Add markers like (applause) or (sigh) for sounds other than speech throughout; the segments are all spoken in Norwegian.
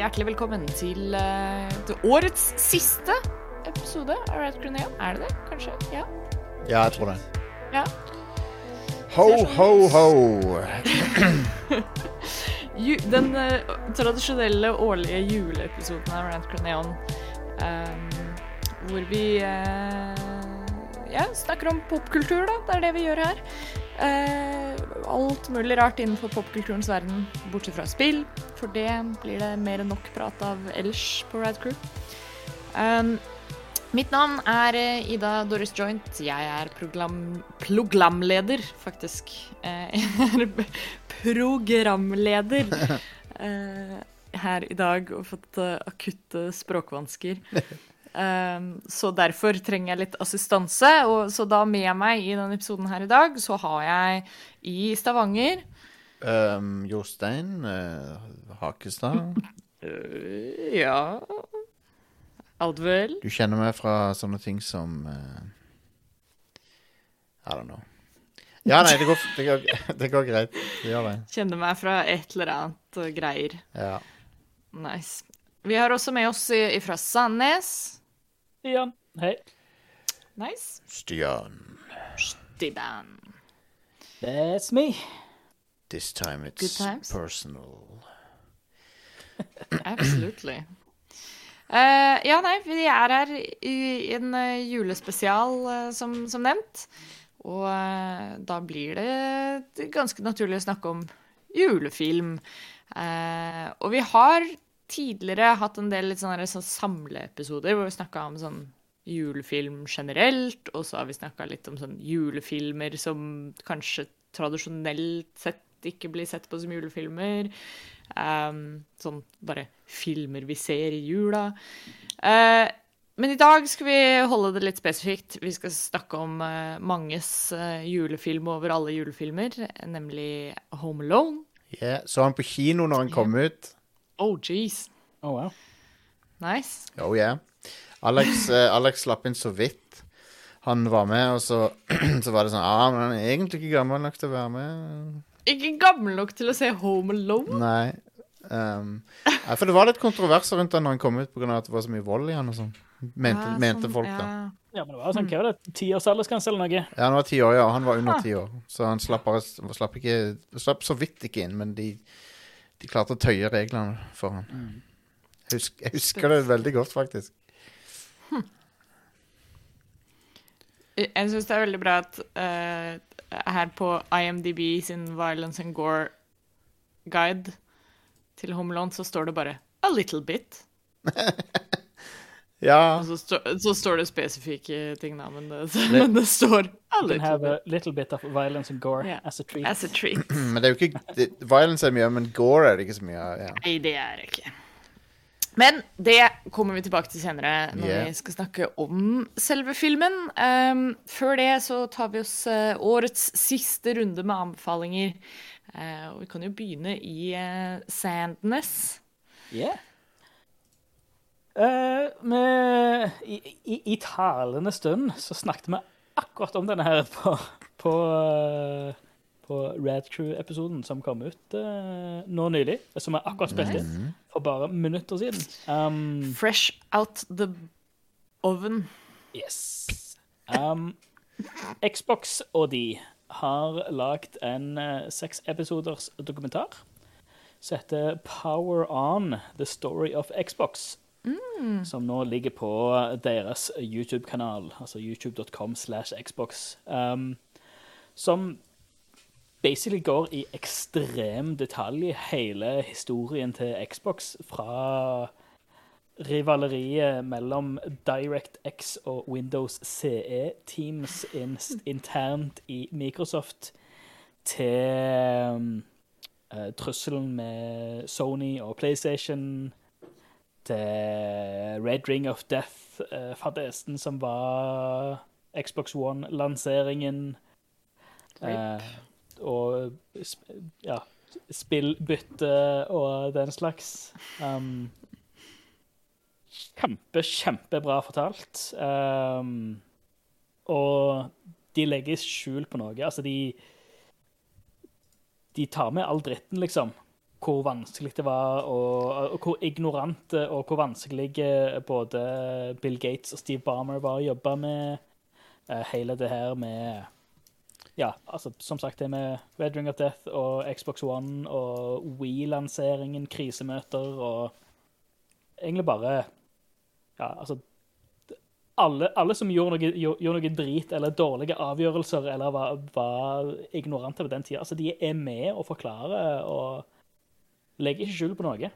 hjertelig velkommen til, eh, til årets siste episode av Red Grenade. Er det det, kanskje? Ja. Ja, jeg tror det. ja. Ho, ho, ho. (clears throat) Den uh, tradisjonelle årlige juleepisoden av Rant Croneon, um, hvor vi uh, ja, snakker om popkultur, da. Det er det vi gjør her. Eh, alt mulig rart innenfor popkulturens verden, bortsett fra spill. For det blir det mer enn nok prat av ellers på Rad Crew. Um, mitt navn er eh, Ida Doris Joint. Jeg er program programleder, faktisk. Eh, (laughs) Jeg er programleder (laughs) eh, her i dag og fått akutte språkvansker. (laughs) Um, så derfor trenger jeg litt assistanse. Og så da med meg i denne episoden her i dag, så har jeg i Stavanger Um, Jostein uh, Hakestad. Uh, (laughs) Ja Alt? Du kjenner meg fra sånne ting som uh, I don't know. Ja, nei, det går, det går, (laughs) det går greit. Det gjør det. Kjenner meg fra et eller annet greier. Ja. Nice. Vi har også med oss fra Sandnes. Stian, hei. Nice. Stian. Stiban. That's me. This time Good it's times. personal. (coughs) Absolutely. Uh, ja, nei, vi er her i en eh, julespesial, uh, som, som nevnt. Og uh, da blir det ganske naturlig å snakke om julefilm. Eh, og vi har tidligere hatt en del litt sånne, sånn samleepisoder hvor vi snakka om sånn julefilm generelt, og så har vi snakka litt om sånn julefilmer som kanskje tradisjonelt sett ikke blir sett på som julefilmer. Um, sånn bare filmer vi ser i jula. Uh, men i dag skal vi holde det litt spesifikt. Vi skal snakke om uh, manges uh, julefilm over alle julefilmer, nemlig Home Alone. Yeah. Så han på kino når han kom ut. Oh, jeez. Oh, wow. Nice. Oh yeah. Alex, (laughs) eh, Alex slapp inn så vidt. Han var med, og så, (clears throat) så var det sånn ah, men Han er egentlig ikke gammel nok til å være med. Ikke gammel nok til å se Home Alone. Nei. Um, ja, for det var litt kontroverser rundt den når han kom ut pga. at det var så mye vold i han og sånn. Mente, Ja, mente sånn, folk, da. ja. Ja, men det var sånn, hva var det, tiårsaldersgrense års aldersgrense eller noe? Ja, han var ti år, ja. Han var under ti år. Så han slapp, bare, slapp, ikke, slapp så vidt ikke inn, men de, de klarte å tøye reglene for han. Jeg, husker, jeg husker det veldig godt, faktisk. Jeg syns det er veldig bra at uh, her på IMDb sin Violence and Gore guide til Home så står det bare 'a little bit'. (laughs) Ja, Og så, stå, så står det spesifikke ting, da, men det, (laughs) men det står 'a little have bit' a little bit of violence and gore Yeah. as a treat. as a treat. (clears throat) men det er jo ikke det, Violence er mye, men gore er det ikke så mye av. Ja. Nei, det er det ikke. Men det kommer vi tilbake til senere når Yeah. vi skal snakke om selve filmen. Um, før det så tar vi oss uh, årets siste runde med anbefalinger. Uh, og vi kan jo begynne i uh, Sandnes. Yeah. Eh, med, i, i, I talende stund så snakket vi akkurat om denne her på, på, eh, på Rad Crew-episoden som kom ut eh, nå nylig. Som er akkurat spilt inn for bare minutter siden. Um, Fresh out the oven. Yes. Um, Xbox og de har lagd en uh, seks episoders dokumentar som heter Power On The Story of Xbox. Som nå ligger på deres YouTube-kanal, altså youtube.com slash Xbox. Um, som basically går i ekstrem detalj hele historien til Xbox fra rivaleriet mellom DirectX og Windows CE-teams in, internt i Microsoft til um, eh, trusselen med Sony og PlayStation, til Red Ring of Death-fadesen som var Xbox One-lanseringen, eh, og ja, spillbytte og den slags. Um, kjempe, kjempebra fortalt. Um, og de legger skjul på noe. Altså, de De tar med all dritten, liksom. Hvor vanskelig det var, og, og hvor ignorant og hvor vanskelig både Bill Gates og Steve Barmer var å jobbe med eh, hele det her med Ja, altså, som sagt, det med Red Ring of Death og Xbox One og Wii-lanseringen, krisemøter og egentlig bare Ja, altså alle, alle som gjorde noe, gjorde noe drit eller dårlige avgjørelser eller var, var ignorante på den tida, altså de er med og forklarer og legger ikke skjul på noe.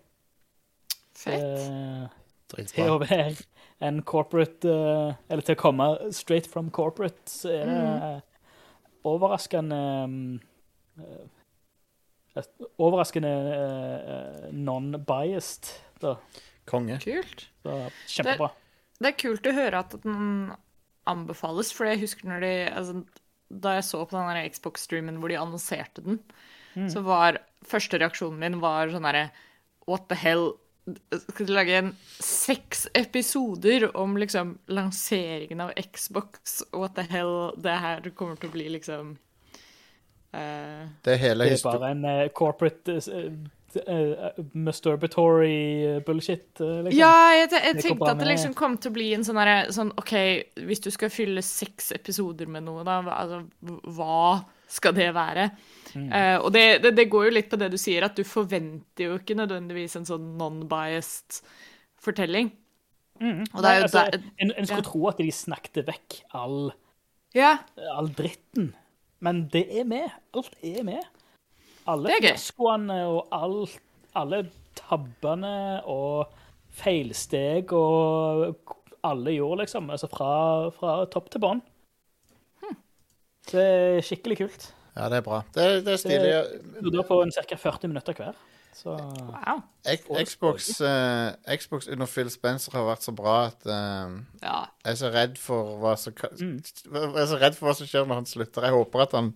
Fett. Eh, til å være en corporate eh, Eller til å komme straight from corporate, så er det overraskende eh, Overraskende eh, non-biased. Konge. Kult. Så kjempebra. Det er kult å høre at den anbefales, for jeg husker når de altså, Da jeg så på den der Xbox-streamen hvor de annonserte den, så var første reaksjonen min var sånn herre What the hell? Skal du lage en seks episoder om liksom lanseringen av Xbox? What the hell? Det her kommer til å bli liksom uh, Det er hele Det er bare en uh, corporate uh, masturbatory bullshit, liksom. Ja, jeg, jeg tenkte at det liksom kom til å bli en sånn herre sånn OK, hvis du skal fylle seks episoder med noe, da, altså, hva skal det være? Mm. Uh, og det, det, det går jo litt på det du sier, at du forventer jo ikke nødvendigvis en sånn non-biased fortelling. Mm. Og er Nei, altså, der- en, en skulle ja. tro at de snakket vekk all, Ja, all dritten, men det er med. Alt er med. Alle fiaskoene og alt, alle tabbene og feilsteg og alle gjorde, liksom. Altså fra, fra topp til bånn. Det er skikkelig kult. Ja, det er bra. Det, det er stilig. Du da på ca. 40 minutter hver. Så wow. Xbox, uh, Xbox under Phil Spencer har vært så bra at uh, Ja. jeg er så redd for hva som kan- Jeg er så redd for hva som skjer når han slutter. Jeg håper at han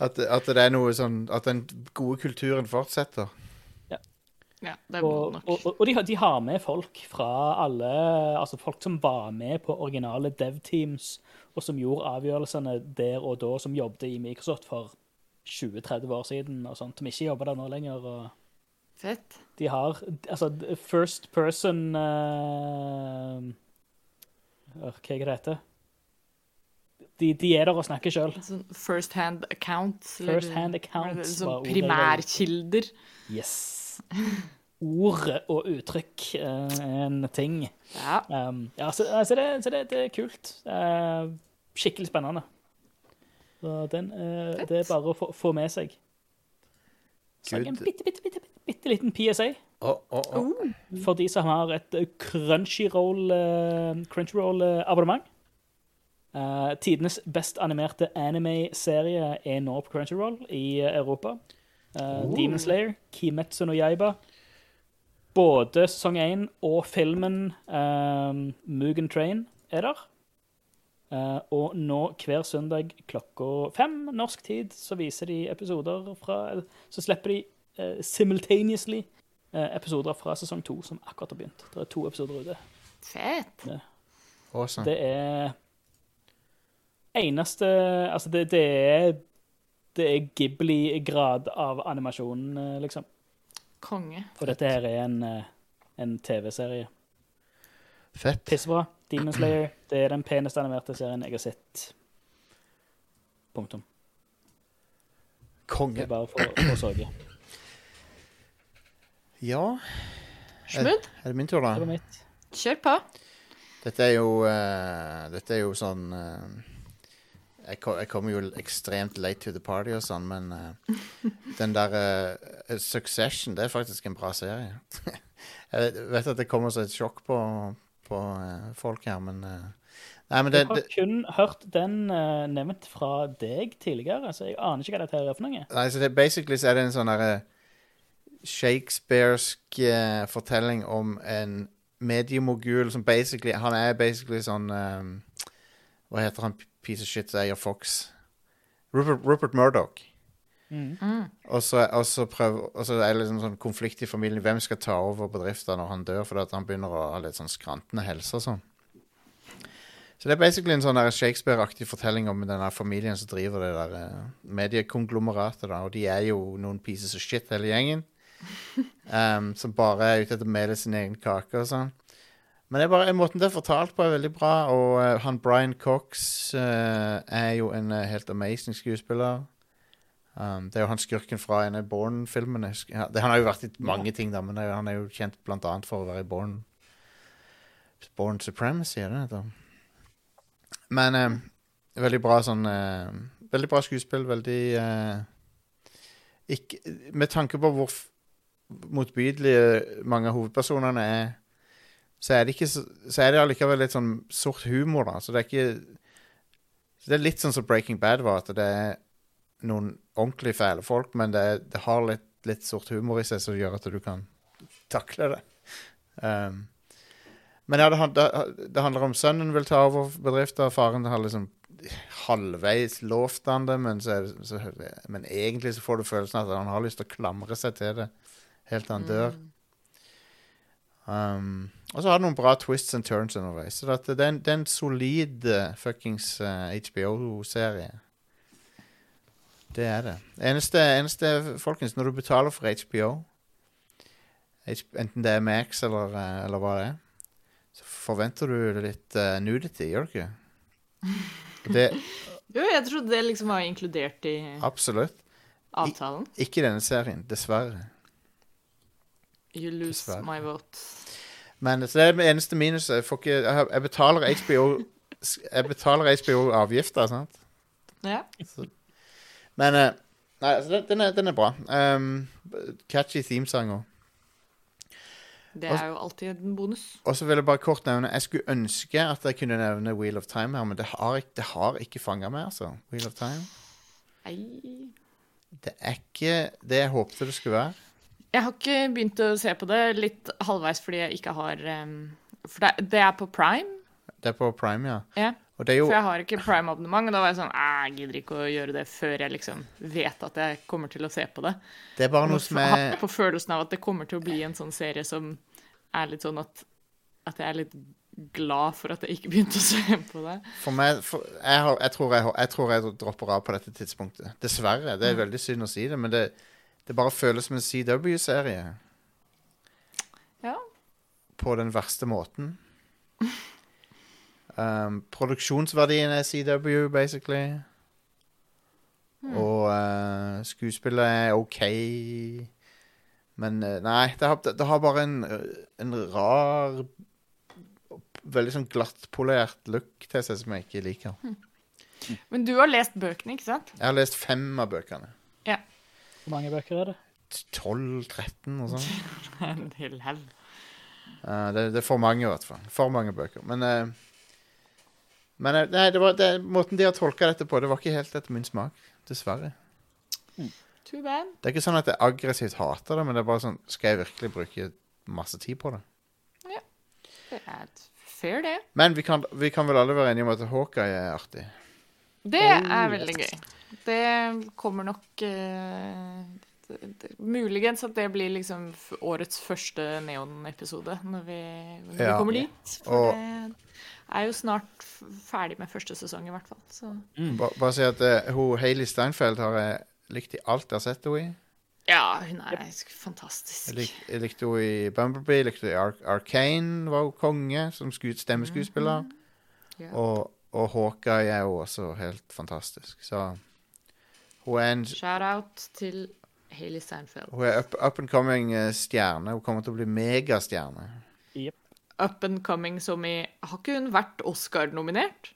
At, at det er noe sånn At den gode kulturen fortsetter. Ja, det Og, nok. og, og de, har- de har med folk fra alle Altså folk som var med på originale dev-teams, og som gjorde avgjørelsene der og da, som jobbet i Microsoft for 20-30 år siden, og sånt, som ikke jobber der nå lenger. og Fett. De har altså first person uh, Hva er det heter? De, de er der og snakker sjøl. Sånn first hand accounts. First hand accounts primærkilder. Yes. (laughs) Ord og uttrykk eh, en ting. Ja. Um, ja, så, så, det, så det, det er kult. Uh, skikkelig spennende. Så den, uh, det er bare å få, få med seg. Så en bitte, bitte, bitte, bitte, bitte liten PSA Oh, oh, oh. for de som har et eh, Crunchyroll, eh, Crunchyroll-abonnement. Eh, tidenes best animerte anime-serie er nå på Crunchyroll i eh, Europa. Uh, Demon Slayer, Kimetsu no Yaiba. Både sesong 1 og filmen um, Mugen Train er der. Uh, og nå hver søndag klokka fem norsk tid så viser de episoder fra Så slipper de uh, simultaneously eh, episoder fra sesong to som akkurat har begynt. Det er to episoder ute. Fett. Awesome. Det er eneste Altså, det, det er Det er Ghibli-grad av animasjon, eh, liksom. Konge. Og dette her er en, eh, en TV-serie. Fett. Pissebra. Demon Slayer. Det er den peneste animerte serien jeg har sett. Punktum. Det Konge. er bare for, for sørge Ja, Smooth. er det min tur, da? Det var mitt. Kjør på. Dette er jo uh, Dette er jo sånn eh, jeg, ko- jeg kommer jo ekstremt late to the party og sånn, men uh, den der uh, Succession, det er faktisk en bra serie. (laughs) jeg vet, at det kommer som et sjokk på, på uh, folk her, men Nei, men det, Jeg har kun hørt den nevnt fra deg tidligere, så jeg aner ikke hva dette er for noe. Nei, så det, basically så er det en sånn derre Shakespearsk fortelling om en mediemogul som basically Han er basically sånn um, Hva heter han piece of shit som eier Fox? Rupert, Rupert Murdoch. Mm. Og så, og, så er det liksom sånn konflikt i familien. Hvem skal ta over bedriften når han dør? Fordi at han begynner å ha litt sånn skrantende helse og sånn. Så det er basically en sånn Shakespeare-aktig fortelling om denne familien som driver det der eh, mediekonglomeratet. da, Og de er jo noen pieces of shit, hele gjengen. (laughs) Um, som bare er ute etter å mele sin egen kake og sånn. Men det bare, måten det er fortalt på, er veldig bra. Og uh, han Brian Cox uh, er jo en uh, helt amazing skuespiller. Um, det er jo han skurken fra en av Born-filmene. Ja, Han har jo vært i mange ting, da, men er han er jo kjent blant annet for å være i Born. Born Supremacy, er det det? Men veldig bra sånn Veldig bra skuespill. Veldig ikke, Med tanke på hvor motbydelige mange av hovedpersonene er, så er det ikke så, er det allikevel litt sånn sort humor, da. Så det er ikke Det er litt sånn som Breaking Bad var, at det er noen ordentlig fæle folk, men det, det har litt, litt sort humor i seg som gjør at du kan takle det. Um, men ja, det, det, handler om sønnen vil ta over bedriften, og faren har liksom halvveis lovt han det, men, så så, men egentlig så får du følelsen at han har lyst til å klamre seg til det helt til han dør. Um, og så har det noen bra twists and turns underveis. Så det, er, en, det er en solid uh, fuckings uh, HBO-serie. Det er det. Eneste, eneste, folkens, når du betaler for HBO, enten det er Max eller, uh, eller hva det er, så forventer du litt uh, nudity, gjør du ikke? (laughs) Det, Jo, jeg trodde det liksom var inkludert i absolutt. avtalen. Ikke i denne serien, dessverre. You lose Dessverre. my vote. Men så det er det eneste minuset. Jeg, får ikke, jeg, har- jeg betaler HBO Jeg betaler HBO-avgifter, sant? Ja. Men eh, Nei, altså, den, den, er, den er bra. Um, catchy themesanger. Det er jo alltid en bonus. Og så vil jeg bare kort nevne Jeg skulle ønske at jeg kunne nevne Wheel of Time her, men det har, ikke- det har ikke fanga meg, altså. Wheel of Time. Nei. Det er ikke det jeg håpte det skulle være. Jeg har ikke begynt å se på det, litt halvveis fordi jeg ikke har um, For det, det er på Prime, Det er på Prime, ja. ja. Og det er jo For jeg har ikke Prime-abonnement, og da var jeg sånn Jeg gidder ikke å gjøre det før jeg liksom vet at jeg kommer til å se på det. Det er bare noe som er jeg på følelsen av at det kommer til å bli en sånn serie som er litt sånn at At jeg er litt glad for at jeg ikke begynte å (laughs) se på det. For meg for, jeg, har, jeg, tror jeg, jeg tror jeg dropper av på dette tidspunktet. Dessverre. Det er veldig synd å si det, men det, det bare føles som en CW-serie. Ja. På den verste måten. Um, produksjonsverdien er CW, basically. Og uh, skuespillet er OK. Men uh, nei, det har, det, har bare en, en rar Veldig sånn glattpolert look til seg som jeg ikke liker. Men du har lest bøkene, ikke sant? Jeg har lest fem av bøkene. Ja. Hvor mange bøker er det? 12-13 og sånn. En hel haug. Eh, det, det er for mange, i hvert fall. For mange bøker. Men, uh, men uh, nei, det var, det, måten de har tolka dette på, det var ikke helt etter min smak. Dessverre. Too bad. Det er ikke sånn at jeg aggressivt hater det, men det er bare sånn Skal jeg virkelig bruke masse tid på det? Det er fair, det. Men vi kan, vi kan vel alle være enige om at Hawkeye er artig. Det er veldig gøy. Det kommer nok eh, Muligens at det blir liksom årets første Neon-episode når vi, når vi Ja. kommer dit. For Og- det er jo snart ferdig med første sesong, i hvert fall. Så Ba, bare si at uh, hun Hailey Steinfeld har jeg likt i alt jeg har sett henne i. ja, hun er fantastisk. Jeg, lik, jeg likte henne i Bumblebee, jeg likte i Ar Arcane, var hun konge som sku, stemmeskuespiller. yeah. Og, og Hawkeye er jo også helt fantastisk. Så hun er en Shout-out til Hailey Steinfeld. hun er up, up and coming eh, stjerne. Hun kommer til å bli megastjerne. Yep. Up and coming som i Har ikke hun vært Oscar-nominert?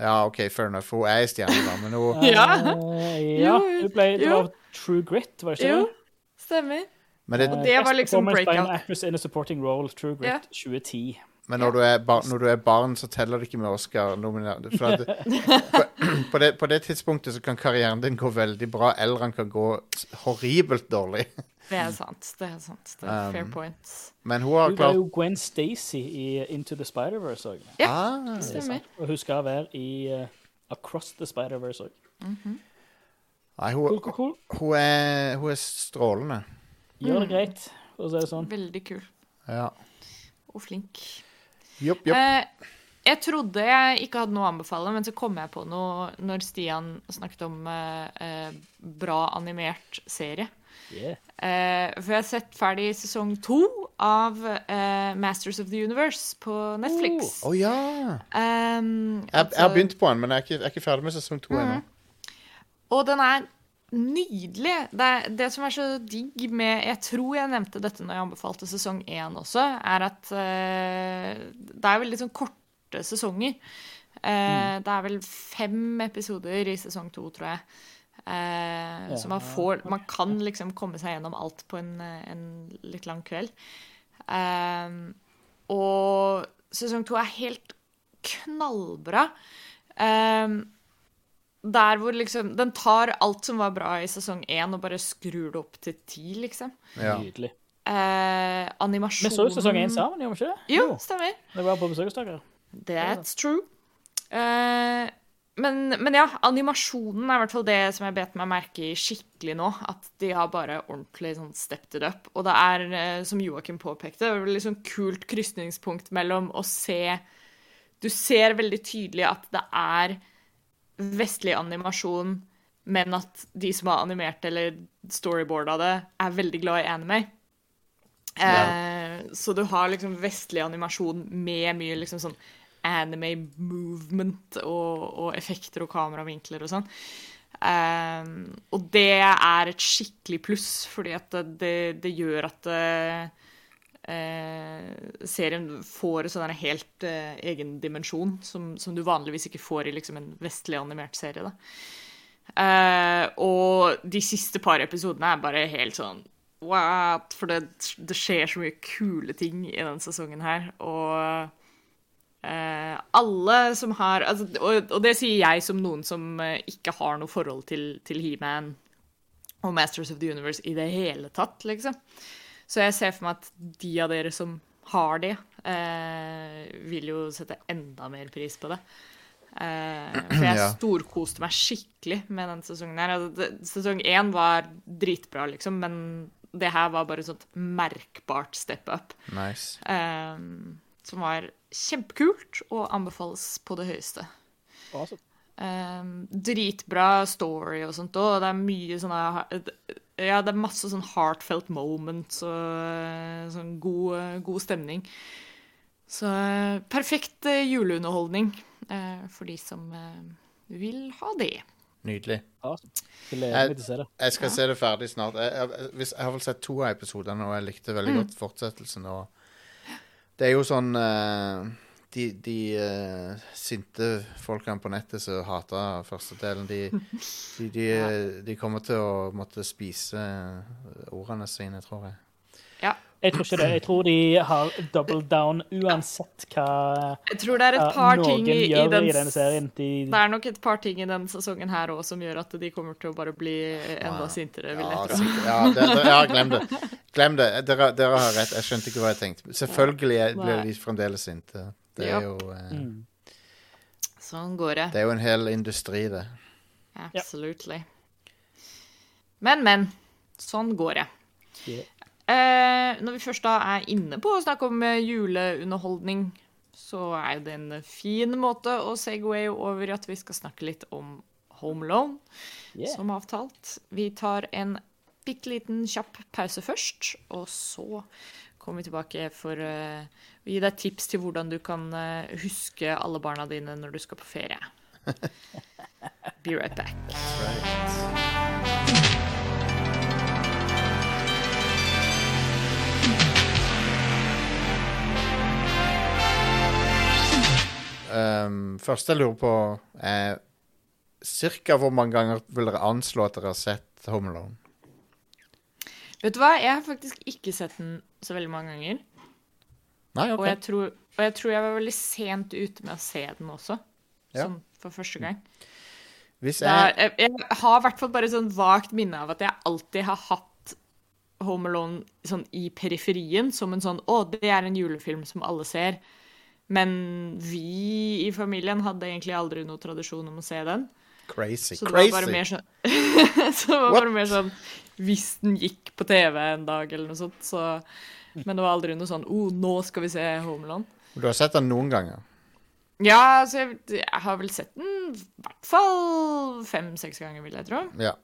Ja, OK, fair enough. Hun er en stjerne, da, men hun (laughs) Ja. Eh, ja. Jo, Det, ble, det jo. var True Grit, var det ikke Jo, det? stemmer. Men, det, Og det var Best liksom performance by an breakout. Actress in a supporting role, True Grit Ja. 2010. men når, du er bar, når du er barn, så teller det ikke med Oscar. (laughs) Det, på, på, det, på det tidspunktet så kan karrieren din gå veldig bra, eller den kan gå horribelt dårlig. (laughs) Det er sant. Det er sant. Det er fair Um, point. Men hun har Hun var jo Gwen Stacy i Into the Spider-Verse òg. Ja, ah, Stemmer. Og hun skal være i uh, Across the Spider-Verse òg. Nei, Cool, hun, cool, cool. hun, er, hun er strålende. Gjør Mm. det greit, for å si det sånn. Veldig kul Ja. og flink. Jopp, jopp. Eh, jeg trodde jeg ikke hadde noe å anbefale, men så kom jeg på noe når Stian snakket om eh, eh, bra animert serie. Yeah. Eh, for jeg har sett ferdig sesong to av eh, Masters of the Universe på Netflix. Å ja! Um, Jeg, jeg har altså- begynt på den, men jeg er ikke, jeg er ikke ferdig med sesong to ennå. Og den er nydelig. Det, det som er så digg med Jeg tror jeg nevnte dette når jeg anbefalte sesong én også, er at uh, det er veldig sånn korte sesonger. Eh, Det er vel fem episoder i sesong to, tror jeg. Eh, Så man får Man kan liksom komme seg gjennom alt på en, en litt lang kveld. Og sesong to er helt knallbra. Eh, der hvor liksom Den tar alt som var bra i sesong én, og bare skrur det opp til ti, liksom. Ja. Nydelig. Eh, Vi så jo sesong én sammen, gjorde vi ikke det? Jo, stemmer. Det var på besøk hos dere. That's true. Eh, men, men ja, animasjonen er i hvert fall det som jeg bet meg merke i skikkelig nå. At de har bare ordentlig sånn stepped it up. Og det er, eh, som Joakim påpekte, et liksom sånn kult krysningspunkt mellom å se Du ser veldig tydelig at det er vestlig animasjon, men at de som har animert eller storyboarda det, er veldig glad i anime. Eh, så du har liksom vestlig animasjon med mye liksom sånn anime movement og, og effekter og kameravinkler og sånn. Eh, og det er et skikkelig pluss, fordi at det, det, det gjør at eh, eh, serien får en sånn helt eh, egen dimensjon, som, som du vanligvis ikke får i liksom en vestlig animert serie. Eh, og de siste par episodene er bare helt sånn what? For det, det skjer så mye kule ting i den sesongen her. Og Uh, alle som har altså, og, og det sier jeg som noen som uh, ikke har noe forhold til, til He-Man og Masters of the Universe i det hele tatt, liksom. Så jeg ser for meg at de av dere som har de, eh, vil jo sette enda mer pris på det. Eh, for jeg (clears throat) Ja. storkoste meg skikkelig med den sesongen her. Altså, sesong én var dritbra, liksom, men det her var bare et sånt merkbart step up. Nice. eh, som var kjempekult og anbefales på det høyeste. Awesome. Eh, dritbra story og sånt òg. Det er mye sånne Ja, det er masse sånn heartfelt moments og eh, sånn god, god stemning. Så eh, perfekt eh, juleunderholdning eh, for de som eh, vil ha det. Nydelig. awesome. Jeg-. Jeg skal se det ferdig snart. Jeg, jeg, hvis, jeg har vel sett to av episodene, og jeg likte veldig godt fortsettelsen. Og det er jo sånn eh, De, de uh, sinte folkene på nettet som hata første delen, de, de, de, (laughs) de kommer til å måtte spise ordene sine, tror jeg. Ja. Jeg tror ikke det. Jeg tror de har double down uansett hva Jeg tror det er et par noen ting i, i den i denne serien. De, Det er nok et par ting i denne sesongen her òg som gjør at de kommer til å bare bli enda Wow. sintere, vil jeg tro. ja, det, det, ja glem det. (laughs) Glem det. Dere, dere har rett. Jeg skjønte ikke hva jeg tenkte. Selvfølgelig blir de fremdeles sinte. Det er jo eh, mm. Sånn går det. Det er jo en hel industri, det. Absolutely. Men, men. Sånn går det. Yeah. Eh, når vi først da er inne på å snakke om eh, juleunderholdning, så er jo det en fin måte å segway over at vi skal snakke litt om Home Loan, Yeah. som avtalt. Vi tar en bitte liten kjapp pause først, og så kommer vi tilbake for eh, å gi deg tips til hvordan du kan eh, huske alle barna dine når du skal på ferie. (laughs) Be right back. Um, første jeg lurer på, er Cirka hvor mange ganger vil dere anslå at dere har sett Home Alone? Vet du hva, jeg har faktisk ikke sett den så veldig mange ganger. Nei, Og, jeg tror, og jeg tror jeg var veldig sent ute med å se den også. Ja. Sånn for første gang. Hvis jeg... er, jeg, jeg, jeg har i hvert fall bare sånn vagt minne av at jeg alltid har hatt Home Alone sånn i periferien, som en sånn Å, det er en julefilm som alle ser. Men vi i familien hadde egentlig aldri noe tradisjon om å se den. Crazy. Så det var bare mer sånn (laughs) Så det var What? bare mer sånn Hvis den gikk på TV en dag eller noe sånt, så Men det var aldri noe sånn Å, nå skal vi se Homeland. Du har sett den noen ganger? Ja, altså, jeg, jeg har vel sett den i hvert fall fem-seks ganger, vil jeg tro. Ja.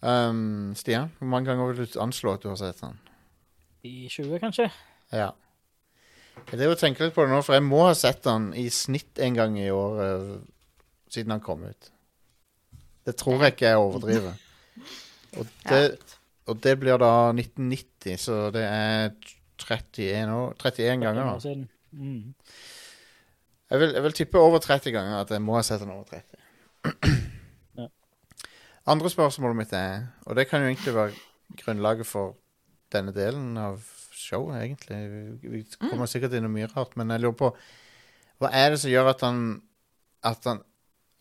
Um, Stian, hvor mange ganger vil du anslå at du har sett den? I 20, kanskje? Ja. Jeg driver og tenker litt på det nå, for jeg må ha sett den i snitt en gang i år eh, siden han kom ut. Det tror jeg ikke jeg overdriver. Og (laughs) det, og det blir da 1990, så det er 31, år, 31 ganger. Da. Mm. Jeg vil, jeg vil tippe over 30 ganger at jeg må ha sett den over 30. (clears throat) Andre spørsmålet mitt er, og det kan jo egentlig være grunnlaget for denne delen av showet, egentlig. Vi vi kommer sikkert inn i mye rart, men jeg lurer på Hva er det som gjør at han At han,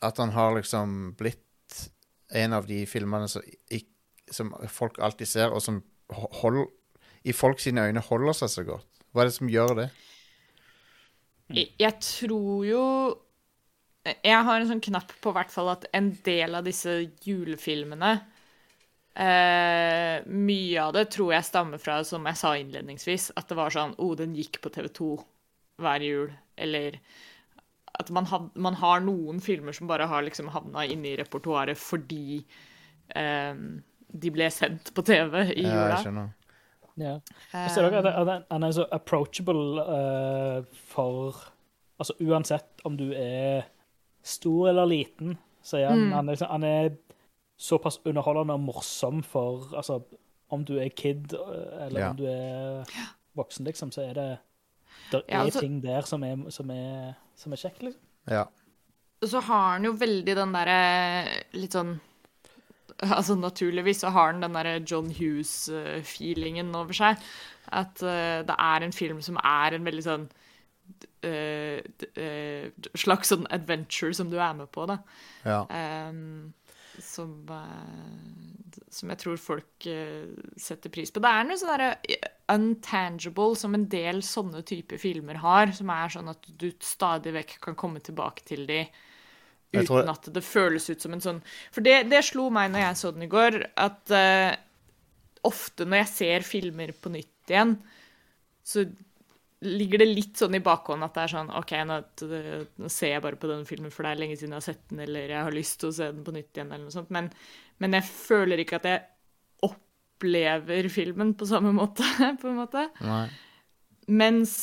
at han har liksom blitt en av de filmene som, som folk alltid ser, og som hold, i folk sine øyne holder seg så godt? Hva er det som gjør det? Jeg, jeg tror jo Jeg har en sånn knapp på hvert fall at en del av disse julefilmene eh, Mye av det tror jeg stammer fra, som jeg sa innledningsvis, at det var sånn oh, den gikk på TV2 hver jul. Eller at man, had, man har noen filmer som bare har liksom havna inne i repertoaret fordi eh, de ble sendt på TV i Ja, jeg skjønner. Ja. Jeg ser også at han- er så approachable uh, for Altså uansett om du er stor eller liten, så er han, han, er, liksom- han er såpass underholdende og morsom for Altså om du er kid eh, eller Ja. om du er voksen, liksom, så er det Det er Ja, altså- ting der som er, som er, som er kjekt, liksom. Ja. så har han jo veldig den derre litt sånn Altså naturligvis så har han den derre John Hughes-feelingen over seg. At uh, det er en film som er en veldig sånn uh, eh, slags sånn adventure som du er med på, da. ja. Ehm, som, eh, som jeg tror folk eh, setter pris på. Det er noe sånn derre untangible som en del sånne typer filmer har, som er sånn at du stadig vekk kan komme tilbake til de uten at det føles ut som en sånn For det, det slo meg når jeg så den i går, at uh, ofte når jeg ser filmer på nytt igjen, så ligger det litt sånn i bakhånd at det er sånn OK, nå, nå ser jeg bare på denne filmen, for det er lenge siden jeg har sett den, eller jeg har lyst til å se den på nytt igjen, eller noe sånt. Men, men jeg føler ikke at jeg opplever filmen på samme måte, (laughs) på en måte. Nei. Mens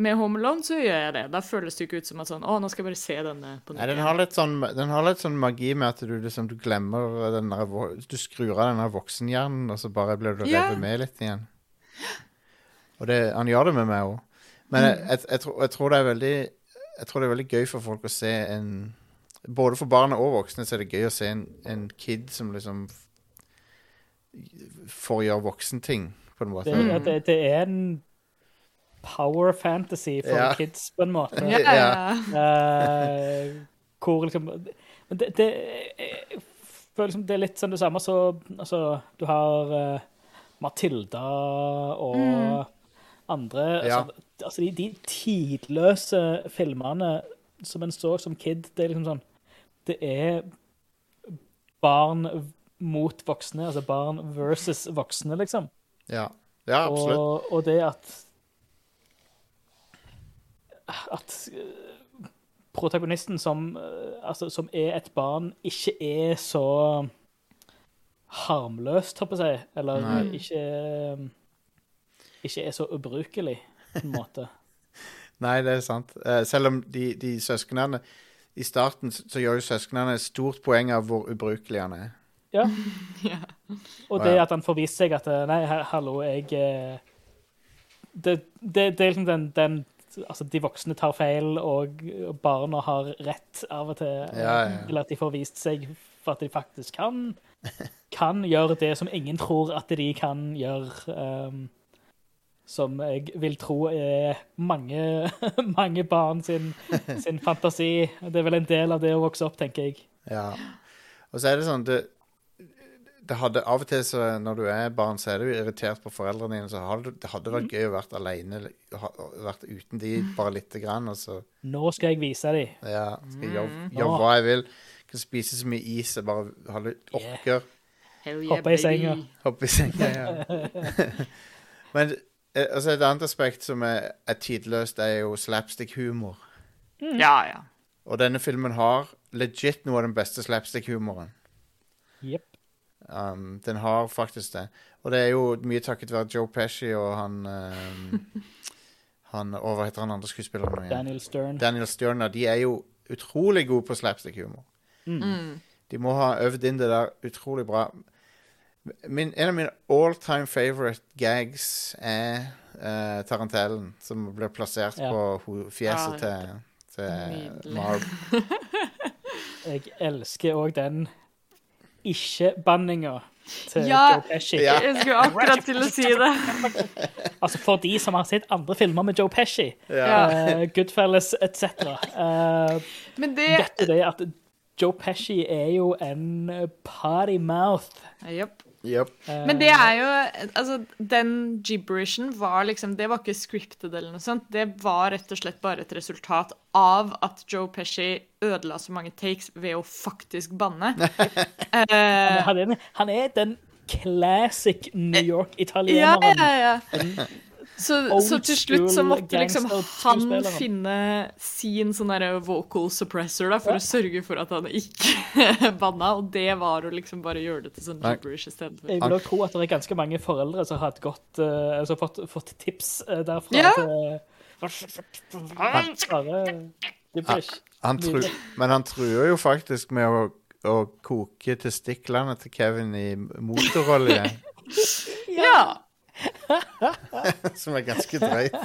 med Home Alone så gjør jeg det. Da føles det ikke ut som at sånn Å, nå skal jeg bare se denne på nytt Nei, den har litt sånn, den har litt sånn magi med at du liksom du glemmer den der, Du skrur av den der voksenhjernen, og så bare blir du Ja. med litt igjen. Og det, han gjør det med meg òg. Men jeg, jeg, jeg, tror, jeg tror det er veldig Jeg tror det er veldig gøy for folk å se en Både for barn og voksne så er det gøy å se en, en kid som liksom får gjøre voksenting, på en måte. Det, det, det er en power fantasy for Ja. kids, på en måte. (laughs) Ja, ja. Eh, hvor liksom Men det, det jeg føler liksom det er litt sånn det samme så Altså, du har uh, Matilda og andre Ja. altså, altså de, de tidløse filmene som en så som kid, det er liksom sånn Det er barn mot voksne, altså barn versus voksne, liksom. Ja, ja absolutt. Og, og det at At eh, protagonisten som, eh, altså, som er et barn, ikke er så harmløst, håper jeg. Eller Nei. ikke eh, Ikke er så ubrukelig, på en måte. (laughs) Nei, det er sant. Eh, selv om de, de søsknene I starten så gjør jo søsknene et stort poeng av hvor ubrukelig han er. Ja. (laughs) Ja. Og det at han får vist seg at eh, Nei, hallo, jeg eh, Det, det, det er liksom den, den Altså, de voksne tar feil, og barna har rett av og til. Ja, ja. Eller at de får vist seg for at de faktisk kan, kan gjøre det som ingen tror at de kan gjøre. ehm, som jeg vil tro er mange, (laughs) mange barn sin, sin fantasi. Det er vel en del av det å vokse opp, tenker jeg. Ja. Og så er det sånn det, det hadde Av og til så når du er barn, så er du irritert på foreldrene dine. Så hadde, det hadde vært gøy å vært alene, vært uten de bare lite grann. Og så Nå skal jeg vise dem. ja, skal jeg gjøre, Mm. gjøre hva jeg vil. Kan spise så mye is jeg bare har litt orker. Yeah. Hoppe i senga. Hoppe i senga, ja. (laughs) Men altså et annet aspekt som er, er tidløst, er jo slapstick-humor. Ja, ja. Og denne filmen har legit noe av den beste slapstick-humoren. Yep. Um, den har faktisk det. Og det er jo mye takket være Joe Pesci og han um, (laughs) Han og Hva heter han andre skuespilleren? Daniel Stern. Daniel Stern, De er jo utrolig gode på slapstick-humor. Mm. De må ha øvd inn det der utrolig bra. Min, en av mine all time favorite gags er uh, tarantellen, som blir plassert Ja. på ho fjeset Ja, til, til Nydelig. Marv. (laughs) Jeg elsker òg den ikke-banninga til Ja. Joe Pesci. Ja. Jeg skulle akkurat til å si det. (laughs) Altså For de som har sett andre filmer med Joe Pesci, Ja. uh, Goodfellas etc., uh, Men det vet du det at Joe Pesci er jo en party mouth. Japp. Yep. Eh, Men det er jo Altså, den gibberishen var liksom Det var ikke scripted eller noe sånt. Det var rett og slett bare et resultat av at Joe Pesci ødela så mange takes ved å faktisk banne. (laughs) Eh, han, er, han er den classic New York-italieneren. ja, ja. Så, så til slutt så måtte liksom han finne sin sånn derre vocal suppressor da, for Ja. å sørge for at han ikke (laughs) banna, og det var å liksom bare gjøre det til sånn gibberish istedenfor. Jeg vil også tro at det er ganske mange foreldre som har hatt godt, eh, altså fått, fått tips uh, derfra. Ja. til- Bare gibberish. Han tru, men han truer jo faktisk med å, å koke testiklene til Kevin i motorolje, (laughs) Ja! (laughs) som er ganske drøyt.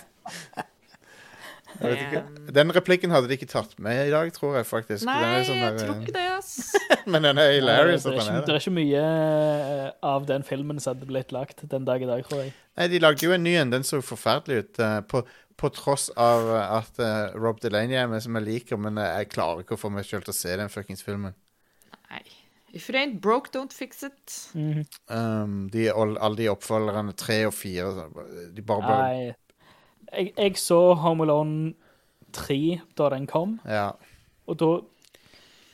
Jeg vet ikke. Den replikken hadde de ikke tatt med i dag, tror jeg faktisk. Nei, Den er sånn jeg der, tror ikke det, ass. (laughs) Men den er hilarious det, er ikke, det er ikke mye eh, av den filmen som hadde blitt lagt den dag i dag, tror jeg. Nei, de lagde jo en ny en. Den så forferdelig ut. eh, på, på tross av eh, at Rob Delaney er med, som jeg liker, men jeg klarer ikke å få meg selv til å se den fuckings filmen. Nei. If it ain't broke, don't fix it. Um, de, all, alle de oppfølgerne, tre og fire, de bare, bare Nei. Jeg, jeg så Home Alone 3 da den kom, Ja. og da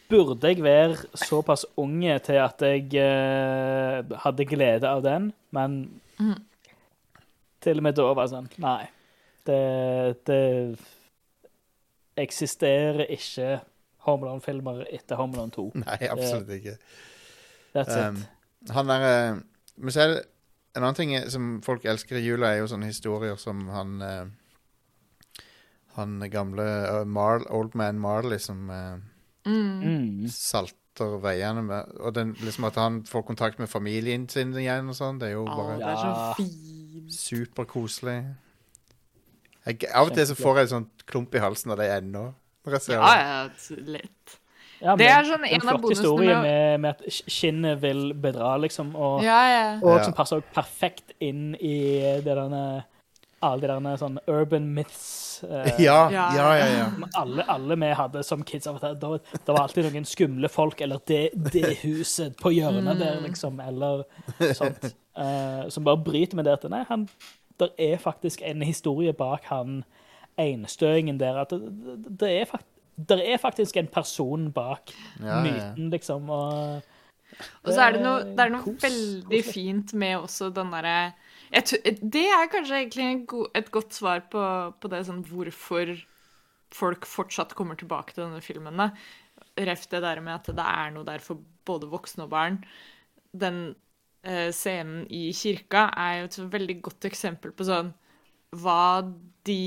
burde jeg være såpass unge til at jeg eh, hadde glede av den, men til og med da var det sånn Nei. Det, det eksisterer ikke Home Alone-filmer etter Homeland 2. (laughs) Nei, absolutt ikke. That's Um, it. han er eh, Men så er det en annen ting som folk elsker i jula, er jo sånne historier som han eh, Han gamle uh, Marl, Old Man Marley som uh, Mm. salter veiene med Og den, liksom at han får kontakt med familien sin igjen og sånn, det er jo bare det er så Ja. fint. superkoselig. Jeg, av og til så får jeg en sånn klump i halsen av det ennå. Ja. Ja, det. ja, t- lett. Ja, Det er sånn en en av flott historie med med, med at sk- skinnet vil bedra, liksom, og, Ja, ja. og som passer perfekt inn i det derne, alle de derne sånn urban myths. eh, Ja, Ja. ja, alle, alle vi hadde som kids. Det, det var alltid noen skumle folk, eller det, det huset på hjørnet der, liksom, eller sånt. eh, som bare bryter med det at nei, han, der er faktisk en historie bak han enstøingen der. At det, det, det er faktisk det er faktisk en person bak Ja, myten, liksom. Og Og så er det noe, det er noe Kos- veldig koselig. fint med også den derre Det er kanskje egentlig go, et godt svar på, på det sånn hvorfor folk fortsatt kommer tilbake til denne filmen. Ref det der med at det er noe der for både voksne og barn. Den eh, scenen i kirka er jo et veldig godt eksempel på sånn hva de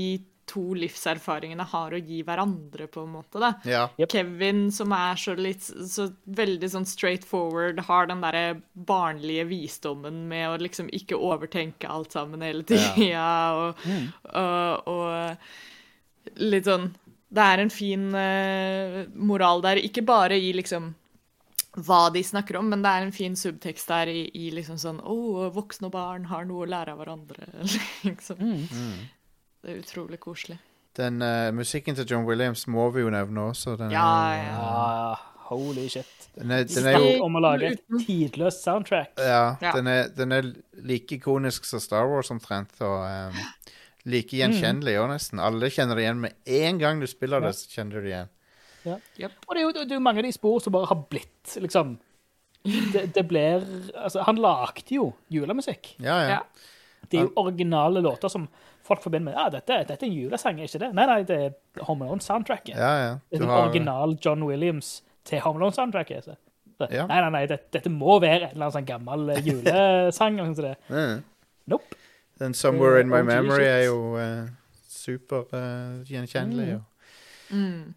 to livserfaringene har å gi hverandre, på en måte. da. ja. Yep. Kevin, som er så litt så veldig sånn straight forward, har den derre barnlige visdommen med å liksom ikke overtenke alt sammen hele tida, og, og, og litt sånn Det er en fin uh, moral der, ikke bare i liksom hva de snakker om, men det er en fin subtekst der i, i liksom sånn Å, voksne og barn har noe å lære av hverandre. (laughs) liksom. Det er utrolig koselig. Den uh, musikken til John Williams må vi jo nevne også. Den, Ja, er, ja. ah, holy shit. Den er, den er jo om å lage et tidløst soundtrack. Ja, Ja. Den, er, den er like ikonisk som Star Wars omtrent, og um, like gjenkjennelig òg, nesten. Alle kjenner det igjen med en gang du spiller det, så kjenner du det igjen. Og det er jo det er jo mange av de spor som bare har blitt, liksom Det, det blir Altså, han lagde jo julemusikk. Ja, ja. Ja. Det er jo originale låter som folk forbinder med Ja, dette, dette er en julesang, er ikke det? Nei, nei, det er Home Alone-soundtracket. ja, ja. Det er har, original John Williams til Home Alone-soundtracket. Ja. Nei, nei, nei, dette, dette må være en eller annen sånn gammel eh, julesang. eller noe sånt. det. (laughs) Mm. Nope. Den 'Somewhere in My Memory' er jo uh, super uh, gjenkjennelig. Mm. jo. Mm.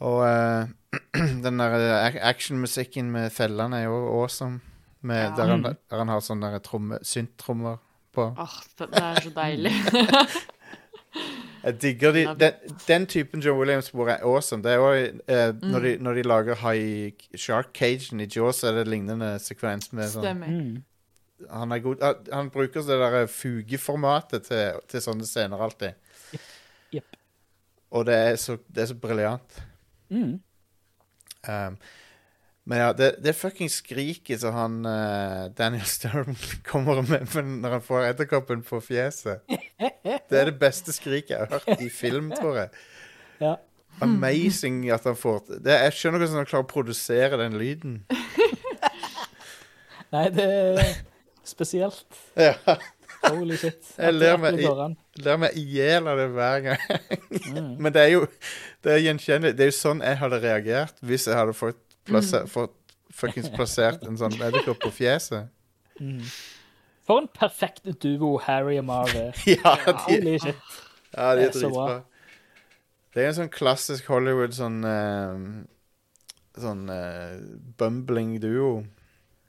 Og uh, (clears throat) den der eh, ac- actionmusikken med fellene er jo awesome. Med, Ja. der, han, Mm. der han har sånne synttrommer på. Åh, det, det er så deilig. (laughs) Jeg digger de, den, den typen John Williams-spor er awesome. Det er også, eh, når, de, når de lager high Shark Cagen i Jaws, er det lignende sekvens med sånn Stemmer. Mm. Han, er god, han, han bruker det der fugeformatet til, til sånne scener alltid. Yep. Og det er så, det er så briljant. Mm. Um, men ja, det, det fucking skriket som han uh, Daniel (laughs) Sturman kommer med når han får edderkoppen på fjeset. Det er det beste skriket jeg har hørt i film, tror jeg. Ja. Amazing at han får det. Jeg skjønner ikke hvordan han klarer å produsere den lyden. (laughs) Nei, det er spesielt. Ja, Holy shit. (laughs) Jeg ler meg at i- Ler meg i hjel av det hver gang. Mm. Men det er jo det er gjenkjennelig. Det er jo sånn jeg hadde reagert hvis jeg hadde fått, plassert, fått fuckings plassert en sånn edderkopp på fjeset. Mm. For en perfekt duo Harry og Marv er. (laughs) Ja, de, ja, de er dritbra. Det er en sånn klassisk Hollywood sånn uh, Sånn uh, bumbling duo.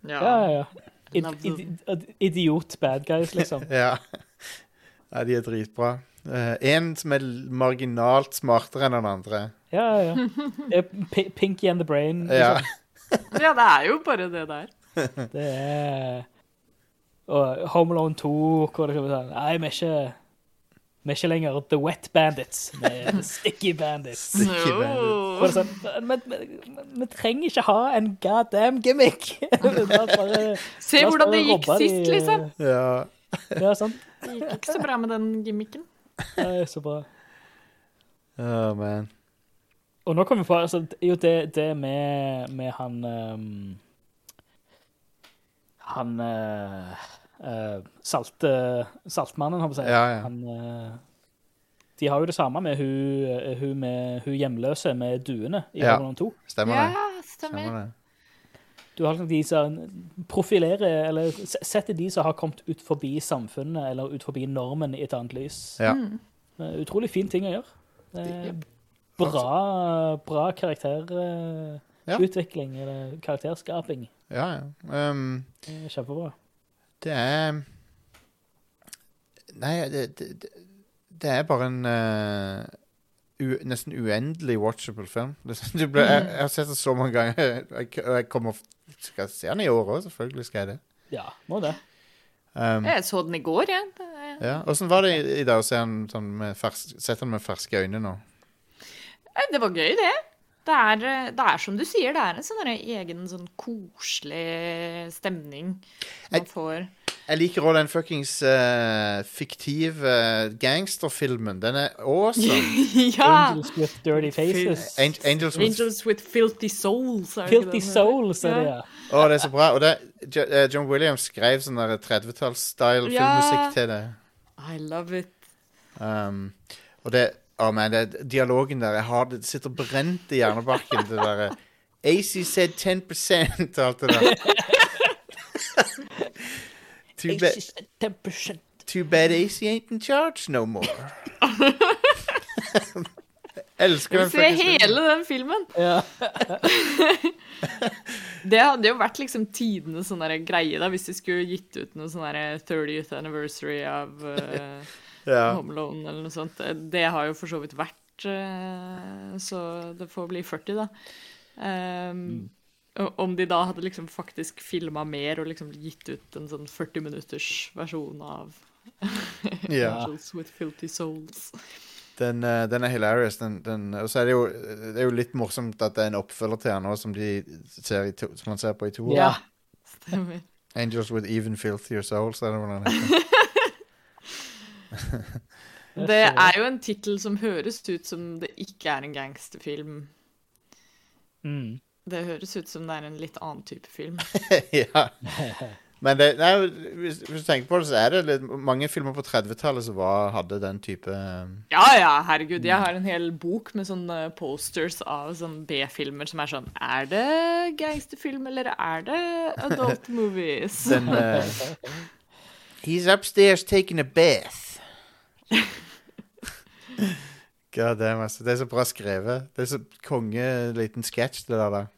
Ja. Ja, ja. Id id idiot bad guys, liksom. (laughs) Ja. ja, de er dritbra. Eh, en som er marginalt smartere enn den andre. Ja, ja. Det er Pinky and the Brain. Ja. Liksom. ja, det er jo bare det der. Det er Og Home Alone 2, hvor det kommer sånn Nei, vi er ikke vi er ikke lenger The Wet Bandits. Vi er The Sticky Bandits. Sticky er sånn, men, men, vi trenger ikke ha en goddamn gimmick. (laughs) Bare- Se hvordan det gikk sist, de- liksom. ja. Ja, sant. Det gikk ikke så bra med den gimmicken. Det er så bra. Oh, man. Og nå kommer vi på altså, jo det, det med, med han um, Han uh, salt, uh, Saltmannen, har vi sagt. Ja, ja. Han, de har jo det samme med hun, hun, med, hun hjemløse med duene i Ja. Home 2. Stemmer Ja, det. stemmer. Stemmer det. Du har liksom de som profilerer, eller setter de som har kommet ut forbi samfunnet, eller ut forbi normen i et annet lys. Ja. Mm. Utrolig fin ting å gjøre. Det Jep. Bra, bra karakterutvikling, Ja. eller karakterskaping. Ja, ja. Um, Det er Kjempebra. det er Nei, det, det, det- er bare en uh, u, nesten uendelig watchable film. Det, det ble, jeg, jeg har sett den så mange ganger. (laughs) Jeg, jeg kommer Skal se den i år òg, selvfølgelig skal jeg det. Ja, må det. Um, Jeg så den i går, jeg. Det- ja. Åssen var det i, i dag å se den sånn med fers, sette den med ferske øyne nå? Nei, Det var gøy, det. Det er, eh, det er som du sier, det er en sånn egen sånn koselig stemning man får. Jeg liker òg den fuckings uh, fiktive gangsterfilmen. Den er awesome. (laughs) ja! Angels with dirty faces. An Angels with Angels with filthy souls. er Filthy souls, er det, ja. Å, det er så bra. Og det, eh, John Williams skrev sånn 30-talls-style Ja. filmmusikk til det. I love it. Um, og det Å, man, det, dialogen der jeg har, Det sitter brent i hjernebarken, det derre AC said 10 og alt det der. (laughs) too, ba 10%. too bad AC ain't in charge no more. (laughs) Elsker den vil se hele den filmen. Ja. (laughs) Det hadde jo vært liksom tidenes sånn greie da, hvis de skulle gitt ut noe sånn 30th anniversary av eh, Ja. Home Alone eller noe sånt. Det har jo for så vidt vært, eh, så det får bli 40, da. Um, mm. Om de da hadde liksom faktisk filma mer og liksom gitt ut en sånn 40 minutters versjon av yeah. (laughs) Angels with Filthy Souls. Den, eh, den er hilarious. Den, den, og så er det jo Det er jo litt morsomt at det er en oppfølger til den òg, som, de ser i to, som man ser på i to. Ja. Stemmer. Angels with even filthier souls, er det hva den heter. (laughs) (laughs) Det er jo en tittel som høres ut som det ikke er en gangsterfilm. Mm. Det høres ut som det er en litt annen type film. (laughs) ja. Men det, nei, hvis, hvis du tenker på det, så er det litt, mange filmer på 30-tallet som var, hadde den type um, Ja, ja, herregud. Jeg har en hel bok med sånne posters av sånne B-filmer som er sånn Er det gangsterfilm, eller er det adult (laughs) movies? Den uh, He's upstairs taking a bath. (laughs) God damn, altså. Det er så bra skrevet. Det er så konge liten sketsj, det der. der.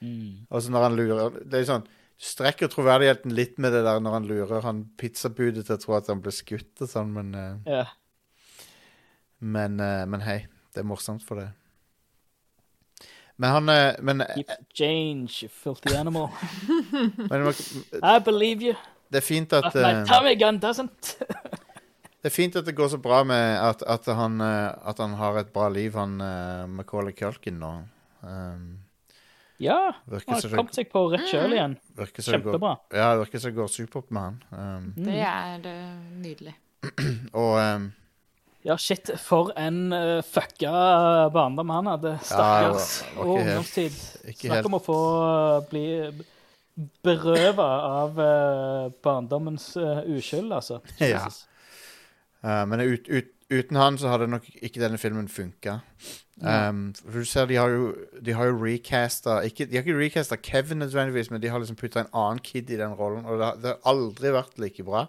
Mm. Og så når han lurer Det er sånn strekker troverdigheten litt med det der når han lurer han pizzabudet til å tro at han ble skutt og sånn, men uh, yeah. Men, uh, men hei, det er morsomt for det. Men han uh, Men, Keep change, filthy animal. (laughs) men I believe you, det er fint at but my tummy gun doesn't. (laughs) Det er fint at det går så bra med at, at, han, eh, at han har et bra liv, han uh, Macaulay Culkin nå. Um, Ja, han har kommet seg på rett kjøl igjen. Kjempebra. går, ja, det virker som det går supert med han. Um, Det er eh, nydelig. (clears throat) og um, Ja, shit, for en uh, fucka barndom han hadde. Stakkars. Ja, og ungdomstid. Snakk helt om å få uh, bli berøva av uh, barndommens uh, uskyld, altså. (laughs) Ja. Uh, men ut, ut, uten han så hadde nok ikke denne filmen funka. Um, for du ser, de har jo, de har jo recasta ikke, De har ikke recasta Kevin nødvendigvis, men de har liksom putta en annen kid i den rollen, og det har, det har aldri vært like bra.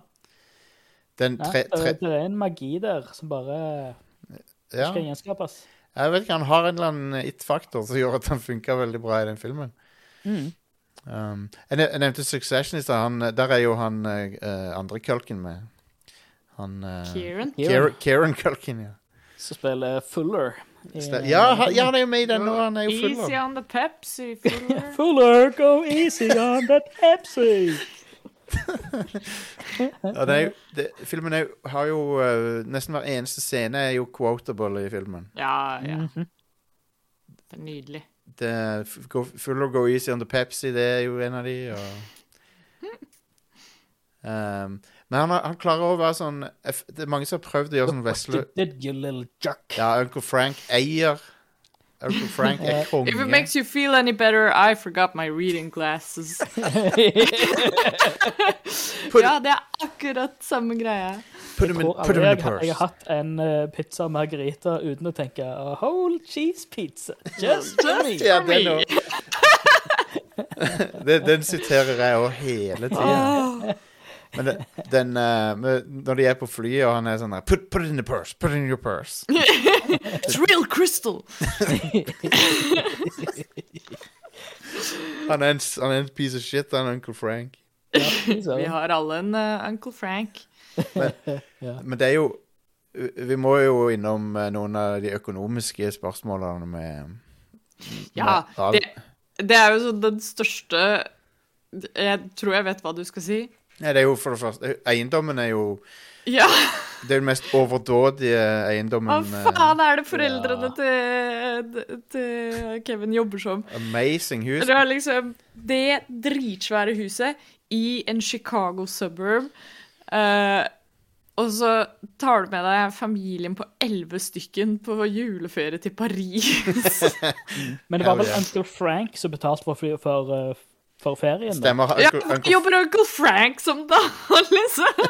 Den tre, tre, det, er en magi der som bare ja, skal gjenskapes. Jeg vet ikke, han har en eller annen it-faktor som gjør at han funka veldig bra i den filmen. Mm. Um, jeg, nevnte Succession i stad. Der er jo han uh, andre kølken med. Han uh, Kieran? Kieran, Kieran Culkin, ja. som spiller Fuller. i- Ste- Ja, han, ja, han er jo med i den nå. Han er jo full Easy av on the Pepsi. Fuller. (laughs) Fuller, go easy on that Pepsi! (laughs) ja, det er jo, det, Filmen er, jo- har jo eh, Nesten hver eneste scene er jo quotable i filmen. Ja, ja. Mhm. Det er nydelig. Det, f- go, full of Go Easy on the Pepsi, det er jo en av de. Og, um, (laughs) men han, han klarer å være sånn Det er mange som har prøvd å gjøre sånn vesle... Ja, Uncle Frank eier Uncle Frank er (laughs) If it makes you feel any better, I forgot my reading glasses. (laughs) (laughs) ja, det er akkurat samme greia. Put them in, tror aldri in the jeg, jeg har hatt en eh, pizza margarita uten å tenke a whole cheese pizza. Just for me. Ja, den, den siterer jeg òg hele tida. Men det, den uh, med, Når de er på flyet, og han er sånn der put, put it in the purse. Put it in your purse. It's real crystal! (laughs) Han er en, han er en piece of shit, han Uncle Frank. Ja, Vi har alle en uh, Uncle Frank. (laughs) Men det er jo Vi må jo innom eh, noen av de økonomiske spørsmålene med Ja, med Ja, det, det er jo sånn den største Jeg tror jeg vet hva du skal si. Nei, det er jo for det første Eiendommen er jo Ja, Det er den mest overdådige eiendommen. hva faen er det foreldrene til, til Kevin jobber som? Amazing hus. Det er liksom det dritsvære huset i en Chicago suburb. Uh, og så tar du med deg familien på elleve stykken på juleferie til Paris. (laughs) Men det var vel. Uncle Frank som betalte for, fly- for, eh, for ferien? da? Stemmer. ja, jobber Uncle Frank som da, liksom?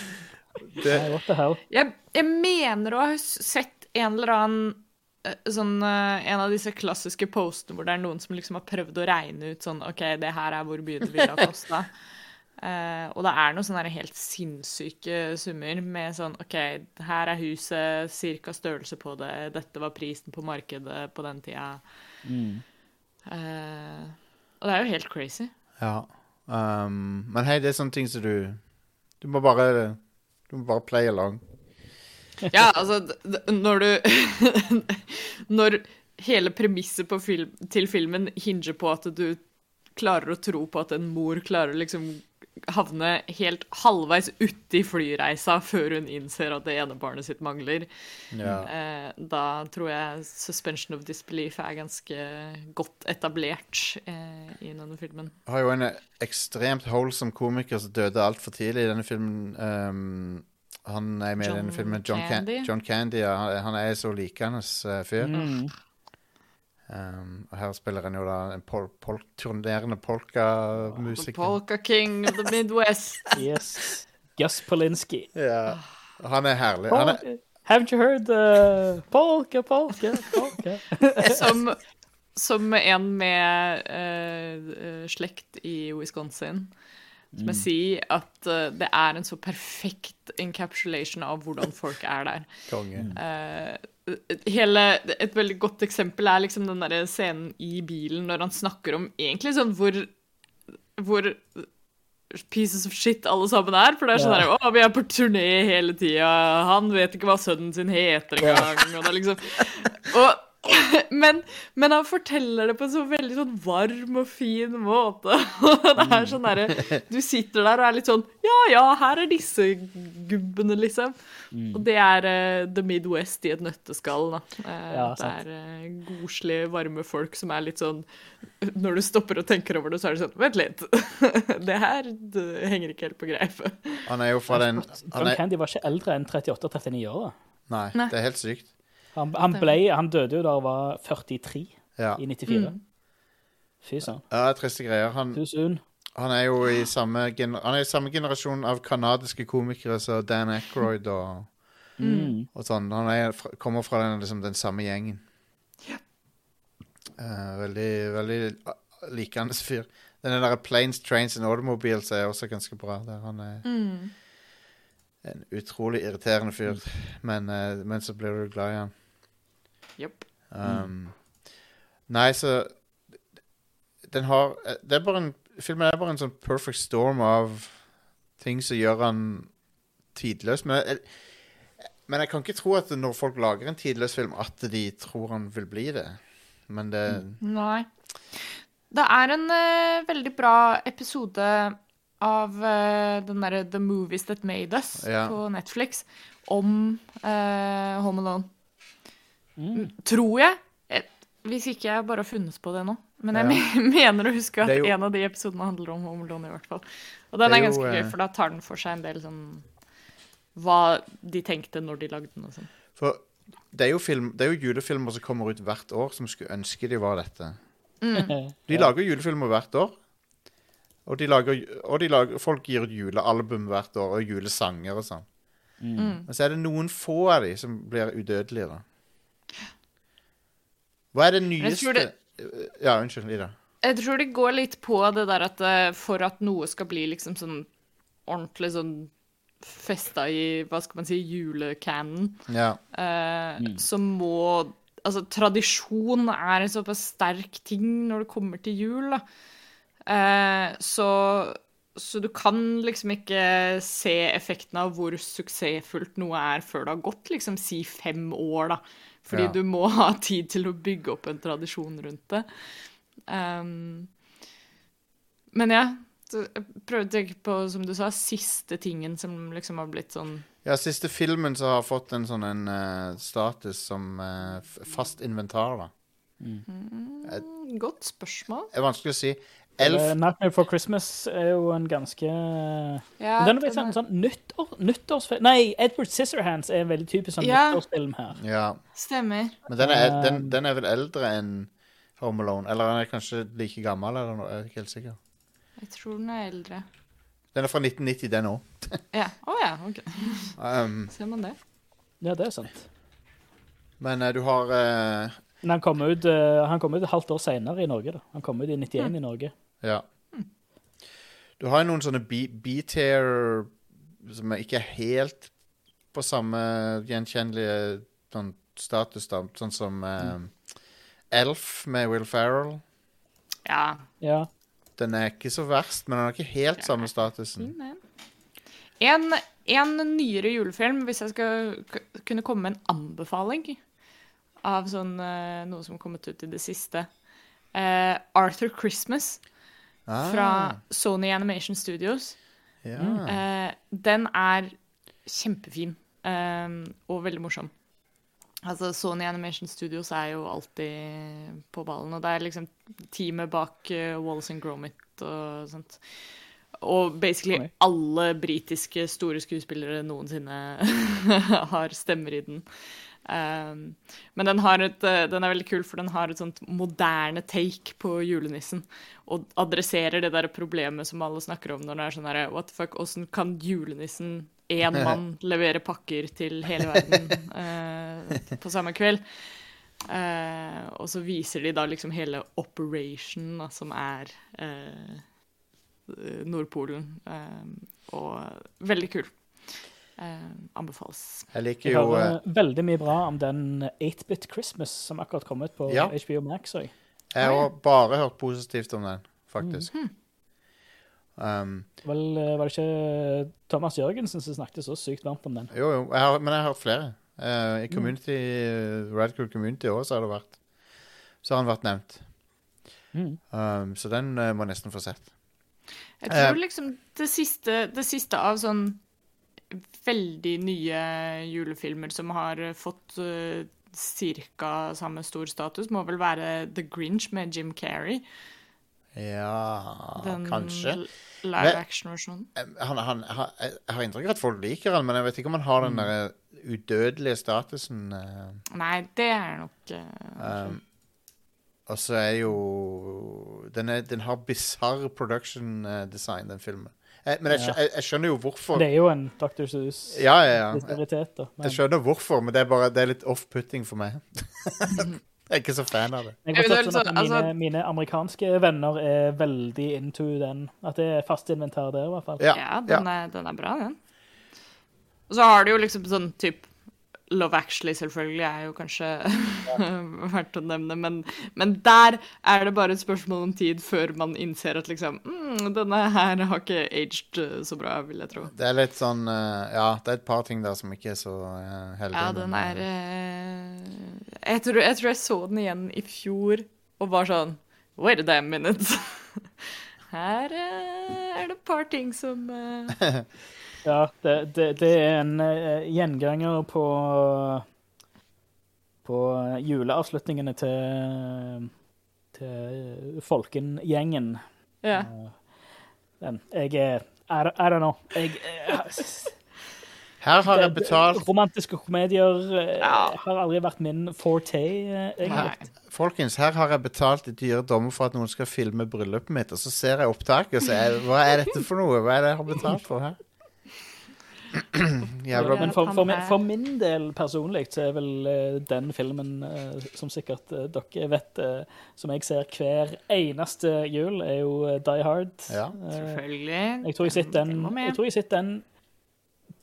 (laughs) det, Nei, what the hell? Jeg, jeg mener å ha sett en eller annen eh, sånn, eh, En av disse klassiske postene hvor det er noen som liksom har prøvd å regne ut sånn OK, det her er hvor mye det ville ha kosta. (laughs) uh, og det er noen sånne helt sinnssyke summer med sånn OK, her er huset, cirka størrelse på det, dette var prisen på markedet på den tida. Eh, og det er jo helt crazy. ja. Um, men hei, det er sånne ting som du Du må bare Du må bare play along. Ja, altså Når du (laughs) Når hele premisset film, til filmen hinger på at du klarer å tro på at en mor klarer å liksom havne helt halvveis uti flyreisa før hun innser at det ene barnet sitt mangler, Ja. eh, da tror jeg suspension of disbelief er ganske godt etablert eh, i denne filmen. har jo en eh, ekstremt holdsom komiker som døde altfor tidlig i denne filmen. Um, han er med i denne filmen. John Candy. Can John Candy ja, han, han er så likende uh, fyr. Mm. Um, og her spiller han jo da en pol pol turnerende polkamusiker. Polka King of the Midwest. (laughs) Yes. Gus Polinski. Ja. Han er herlig. Han er, Haven't you heard the polka, polka, polka? (laughs) Som, som en med eh, slekt i Wisconsin. som jeg sier, at uh, det er en så perfekt encapsulation av hvordan folk er der. konge. Eh, hele, et veldig godt eksempel er liksom den der scenen i bilen når han snakker om egentlig sånn hvor, hvor pieces of shit alle sammen er. For det er sånn Ja. å, vi er på turné hele tida, han vet ikke hva sønnen sin heter engang. Og det er liksom og, (laughs) men, men han forteller det på en så veldig sånn varm og fin måte. (laughs) Det er sånn derre Du sitter der og er litt sånn Ja, ja, her er disse gubbene, liksom. Og det er uh, The Midwest i et nøtteskall, da. Uh, Ja, det er uh, godslige, varme folk som er litt sånn Når du stopper og tenker over det, så er det sånn Vent litt. (laughs) det her det henger ikke helt på greip. Han er jo fra den han John er, Candy var ikke eldre enn 38-39 år. da. Nei, Nei. det er helt sykt. Han, han, ble, han døde jo da han var 43 Ja, i 94. Mm. Fy søren. ja triste greier. Han, han er jo i samme, han er i samme generasjon av kanadiske komikere som Dan Aykroyd og, Mm. og sånn. Han er, kommer fra den, liksom, den samme gjengen. Uh, veldig veldig likende fyr. Den der Planes, Trains and Automobiles er også ganske bra. Der han er Mm. en utrolig irriterende fyr, men, uh, men så blir du glad i han. Jepp. Um, Nei, så Den har Det er bare en Filmen er bare en sånn perfect storm av ting som gjør han tidløs. Men jeg, men jeg kan ikke tro at når folk lager en tidløs film, at de tror han vil bli det. Men det Nei. Det er en uh, veldig bra episode av uh, den derre The Movies That Made Us Ja. på Netflix om uh, Home Alone. Mm. Tror jeg. Eh, Hvis ikke jeg bare har funnet på det nå. Men jeg Ja. (laughs) mener å huske at jo- en av de episodene handler om Home Alone, i hvert fall. Og den er, er ganske jo, gøy, for da tar den for seg en del sånn Hva de tenkte når de lagde den og sånn. For det er jo, film, det er jo julefilmer som kommer ut hvert år, som skulle ønske de var dette. Mm. (laughs) De lager julefilmer hvert år. Og, de lager, og de lager, folk gir ut julealbum hvert år, og julesanger og sånn. Mm. Men så er det noen få av de som blir udødelige, da. Hva er det nyeste tror det- Ja, unnskyld, Ida. Jeg tror det går litt på det der at eh, for at noe skal bli liksom sånn ordentlig sånn festa i, hva skal man si, julecanon, Ja. eh, Mm. så må Altså, tradisjon er en såpass sterk ting når det kommer til jul, da. Eh, så så du kan liksom ikke se effekten av hvor suksessfullt noe er før det har gått liksom si fem år, da. Fordi Ja. du må (laughs) ha tid til å bygge opp en tradisjon rundt det. Um, men ja, jeg prøvde å tenke på, som du sa, siste tingen som liksom har blitt sånn ja, siste filmen som har fått en sånn en uh, status som uh, f- fast inventar, da. mm, Godt spørsmål. Det er vanskelig å si. Eh, Elf Nightmare Before Christmas er jo en ganske Ja, Den er blitt den sånn, sånn nyttår, nyttårsfilm Nei, Edward Scissorhands er en veldig typisk sånn Ja. nyttårsfilm her. Ja. Stemmer. Men den er, Um, den, den er vel eldre enn Home Alone? Eller den er kanskje like gammel? Eller noe, jeg er ikke helt sikker. Jeg tror den er eldre. Den er fra 1990, den òg. (laughs) Ja. Å ja, OK. Um, Ser man det? Ja, det er sant. men uh, du har uh, Men han kom ut, eh, han kom ut et halvt år senere i Norge. da. Han kom ut i 91 i Norge. Ja. Du har jo noen sånne B-tier som er ikke er helt på samme gjenkjennelige sånn status, da. Sånn som um, Elf med Will Ferrell. Ja. Ja. Den er ikke så verst, men den har ikke helt samme statusen. En, en nyere julefilm, hvis jeg skal kunne komme med en anbefaling av sånn, eh, noe som har kommet ut i det siste. Uh, Arthur Christmas Ah, fra Sony Animation Studios. ja. Eh, den er kjempefin eh, og veldig morsom. Altså, Sony Animation Studios er jo alltid på ballen, og det er liksom teamet bak uh, Wallace and Gromit og sånt. Og basically Oi. alle britiske store skuespillere noensinne (laughs) har stemmer i den. Um, men den, har et, eh, den er veldig kul, for den har et sånt moderne take på julenissen. Og adresserer det der problemet som alle snakker om når det er sånn herre What the fuck, åssen kan julenissen, én (laughs) mann, levere pakker til hele verden uh, på samme kveld? Uh, og så viser de da liksom hele operation, da, som er uh, Nordpolen. Eh, og veldig kul. Eh, anbefales. Jeg liker jo Jeg hører veldig mye bra om den 8-Bit Christmas som akkurat kom ut på Ja. HBO Max. også. Jeg har bare hørt positivt om den, faktisk. Mhm. Um, Vel, eh, var det ikke Thomas Jørgensen som snakket så sykt varmt om den? jo, jo, jeg har, men jeg har hørt flere. Uh, I community, mm. Radcrew Community òg, så har det vært Så har han vært nevnt. Mm. Um, så den uh, må jeg nesten få sett. Jeg tror tror liksom det siste, det siste av sånn veldig nye julefilmer som har fått uh, ca. samme stor status, må vel være The Grinch med Jim Carrey. Ja Den Kanskje. Den live action-versjonen. Eh, Han, han, han, jeg har inntrykk av at folk liker han, men jeg vet ikke om han har den der udødelige statusen. eh. Nei, det er nok uh, Um, og så er jo Den, er, den har bisarr production eh, design, den filmen. Eh, men jeg, jeg, jeg skjønner jo hvorfor. Det er jo en Dr. Seuss Ja, ja, ja. Men jeg skjønner hvorfor, men det er bare det er litt off-putting for meg. (laughs) jeg er ikke så fan av det. sånn at altså- mine, mine amerikanske venner er veldig into den. At det er fast inventar der, i hvert fall. Ja, Ja, den, Er, den er bra, den. Og så har du jo liksom sånn type Love Actually, selvfølgelig, er jo kanskje (laughs) verdt å nevne, men, men der er det bare et spørsmål om tid før man innser at liksom mm, Denne her har ikke aged eh, så bra, vil jeg tro. Det er litt sånn eh, Ja, det er et par ting der som ikke er så uh, heldige. Ja, den er eh, jeg, tror, jeg tror jeg så den igjen i fjor og var sånn Wait a damn minute. (laughs) Her eh, er det et par ting som eh, (laughs) Ja, det, det, det er en uh, gjenganger på på juleavslutningene til til Folken-gjengen. Ja. Den. Jeg er I, I don't know. Jeg, eh, Her har jeg betalt Romantiske komedier eh, Ja. har aldri vært min forte, eh, egentlig. Nei. Folkens, her har jeg betalt i dyre dommer for at noen skal filme bryllupet mitt, og så ser jeg opptaket og så er Hva er dette for noe? Hva er det jeg har betalt for her? (clears throat) Jævla Men for, for, min, for min del personlig så er vel uh, den filmen, uh, som sikkert uh, dere vet, som jeg ser hver eneste jul, er jo Die Hard. Ja. Selvfølgelig. jeg tror jeg sitter Den den, jeg tror jeg sitter den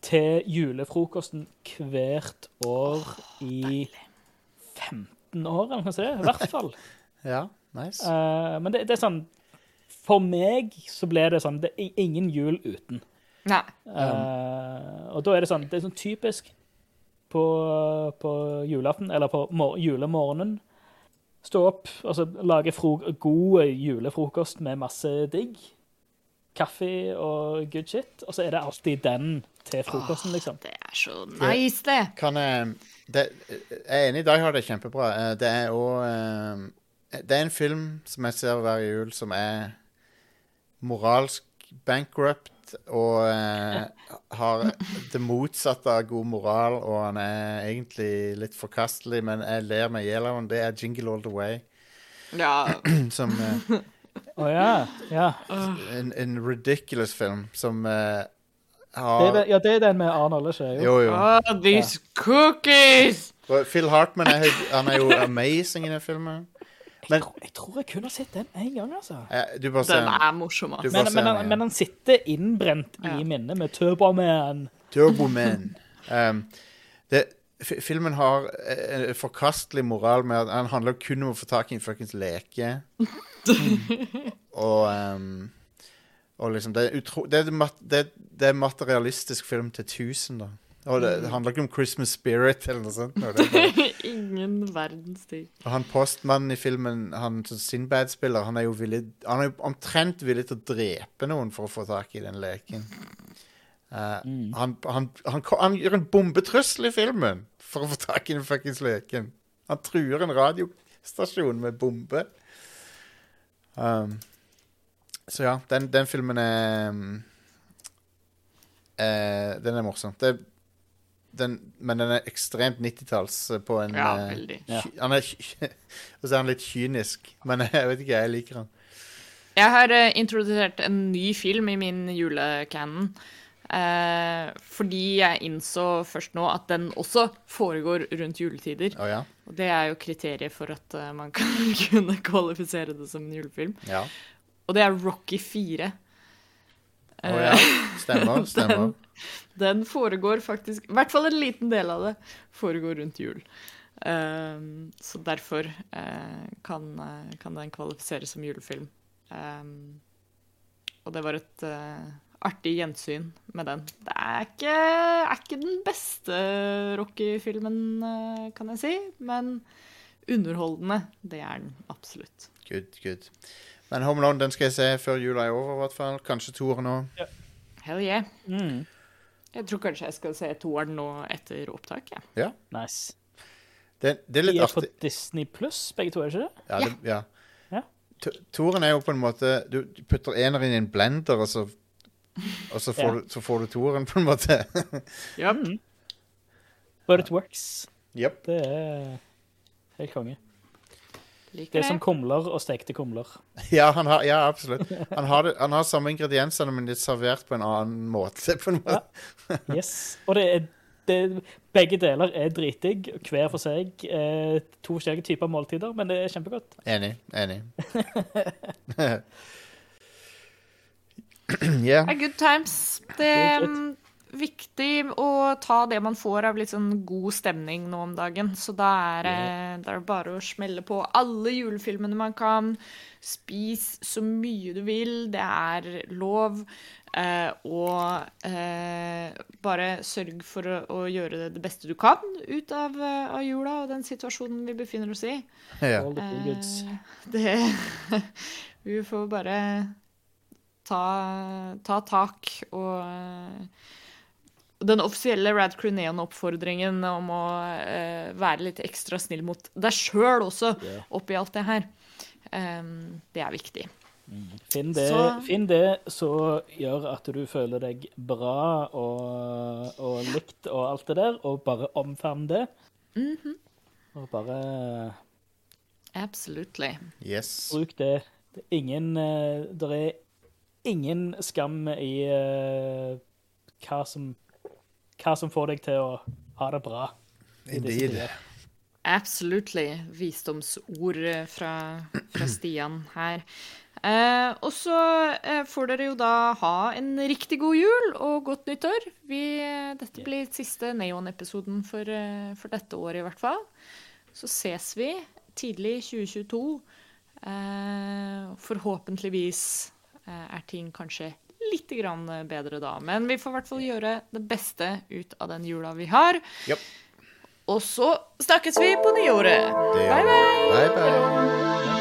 til julefrokosten hvert år i 15 år, eller noe sånt. I hvert fall. (laughs) Ja, nice. Eh, men det, det er sånn For meg så ble det sånn Det er ingen jul uten. Nei. Uh, og da er det sånn Det er sånn typisk på, på julaften, eller på mor julemorgenen. Stå opp og lage god julefrokost med masse digg. Kaffe og good shit. Og så er det alltid den til frokosten, liksom. Det er så nice, det. Kan jeg det, Jeg er enig i Die har det kjempebra. Eh, Det er òg Det er en film som jeg ser hver jul, som er moralsk bankrupt og eh, har det motsatte av god moral, og han er egentlig litt forkastelig, men jeg ler meg i hjel av ham. Det er Jingle All The Way, Ja. (clears throat) som eh, Å ja. ja. en, en ridiculous film som eh, Det er, har ja, det er den med Arnold, ikke jo? Jo, jo. Oh, these cookies! Phil Hartman er, han er jo amazing i den filmen. Jeg, tror, jeg tror jeg kun har sett den én gang, altså. Du bare ser Den er morsom, bare Men, men, den han, men han sitter innbrent Ja. i minnet med Turboman. Turbo Man. Um, det, filmen har eh, en forkastelig moral med at han handler kun om å få tak i en fuckings leke. (laughs) og um, og liksom det er, utro, det, er, det er materialistisk film til 1000, da. Og det, det handler ikke om Christmas spirit eller noe sånt. Det er bare, (laughs) Ingen verdens ting. og han postmannen i filmen, han som Sinbad-spiller, han er jo villig Han er jo omtrent villig til å drepe noen for å få tak i den leken. Eh, han, han, han, han gjør en bombetrussel i filmen for å få tak i den fuckings leken. Han truer en radiostasjon med bombe. Um, så ja, den, den filmen er um, uh, Den er morsom. Det, den, men den er ekstremt 90-talls på en Ja, eh, veldig. Ja. Han er (laughs) Og så er han litt kynisk, men (laughs) jeg vet ikke, jeg liker han. Jeg har uh, introdusert en ny film i min julecanon. Uh, fordi jeg innså først nå at den også foregår rundt juletider. Oh, ja? Og det er jo kriteriet for at eh, man kan (laughs) kunne kvalifisere det som en julefilm. Ja. Og det er Rocky 4. Å ja. Stemmer. stemmer. Den foregår faktisk I hvert fall en liten del av det foregår rundt jul. Um, så derfor uh, kan, uh, kan den kvalifiseres som julefilm. Um, og det var et uh, artig gjensyn med den. Det er ikke, er ikke den beste Rocky-filmen, kan jeg si, men underholdende, det er den absolutt. Good, good. Men Home Alone den skal jeg se før jula er over, i hvert fall. Kanskje toeren òg. Hell yeah. Mm. Jeg tror kanskje jeg skal se toeren nå etter opptak. Ja. Nice. Det, det er De er artig. på. Disney pluss, begge to, er ikke det? Ja, det, ja. Ja. To- Toeren er jo på en måte Du putter ener inn i en blender, og så og så får, Ja. du, så får du toeren, på en måte. (laughs) ja. Mm. But it works. Yep. Det er helt konge. Liker Det er som kumler og stekte kumler. (laughs) Ja, han har, ja, absolutt. Han har, det, han har samme ingrediensene, men de er servert på en annen måte. På en måte. Yes. Og det er, det, begge deler er dritdigg, hver for seg. Eh, to forskjellige typer måltider, men det er kjempegodt. Enig. Enig. (laughs) (laughs) yeah. Er good times. Det mm, viktig å ta det man får av litt sånn god stemning nå om dagen. Så da er det, det bare å smelle på alle julefilmene man kan. Spis så mye du vil. Det er lov. Eh, og eh, bare sørg for å, å gjøre det, det beste du kan ut av, eh, av jula og den situasjonen vi befinner oss i. ja. Eh, det (laughs) Vi får bare ta, ta tak og eh, den offisielle Rad Crew Neon-oppfordringen om å eh, være litt ekstra snill mot deg sjøl også, yeah. oppi alt det her, Um, det er viktig. Finn det, Så- finn det som gjør at du føler deg bra og, og likt og alt det der, og bare omfavn det. Mhm. Og bare Absolutely. Yes. bruk det. Det er ingen eh, Det er ingen skam i uh, hva som hva som får deg til å ha det bra. Indeed. Absolutely. Visdomsord eh, fra, fra Stian her. Eh, og så eh, får dere jo da ha en riktig god jul og godt nyttår. Vi, eh, dette blir siste Neon-episoden for, for dette året, i hvert fall. Så ses vi tidlig i 2022. Eh, forhåpentligvis er ting kanskje litt grann bedre da. Men vi får i hvert fall gjøre det beste ut av den jula vi har. Yep. Og så snakkes vi på nyåret. Bye, bye. Bye, bye.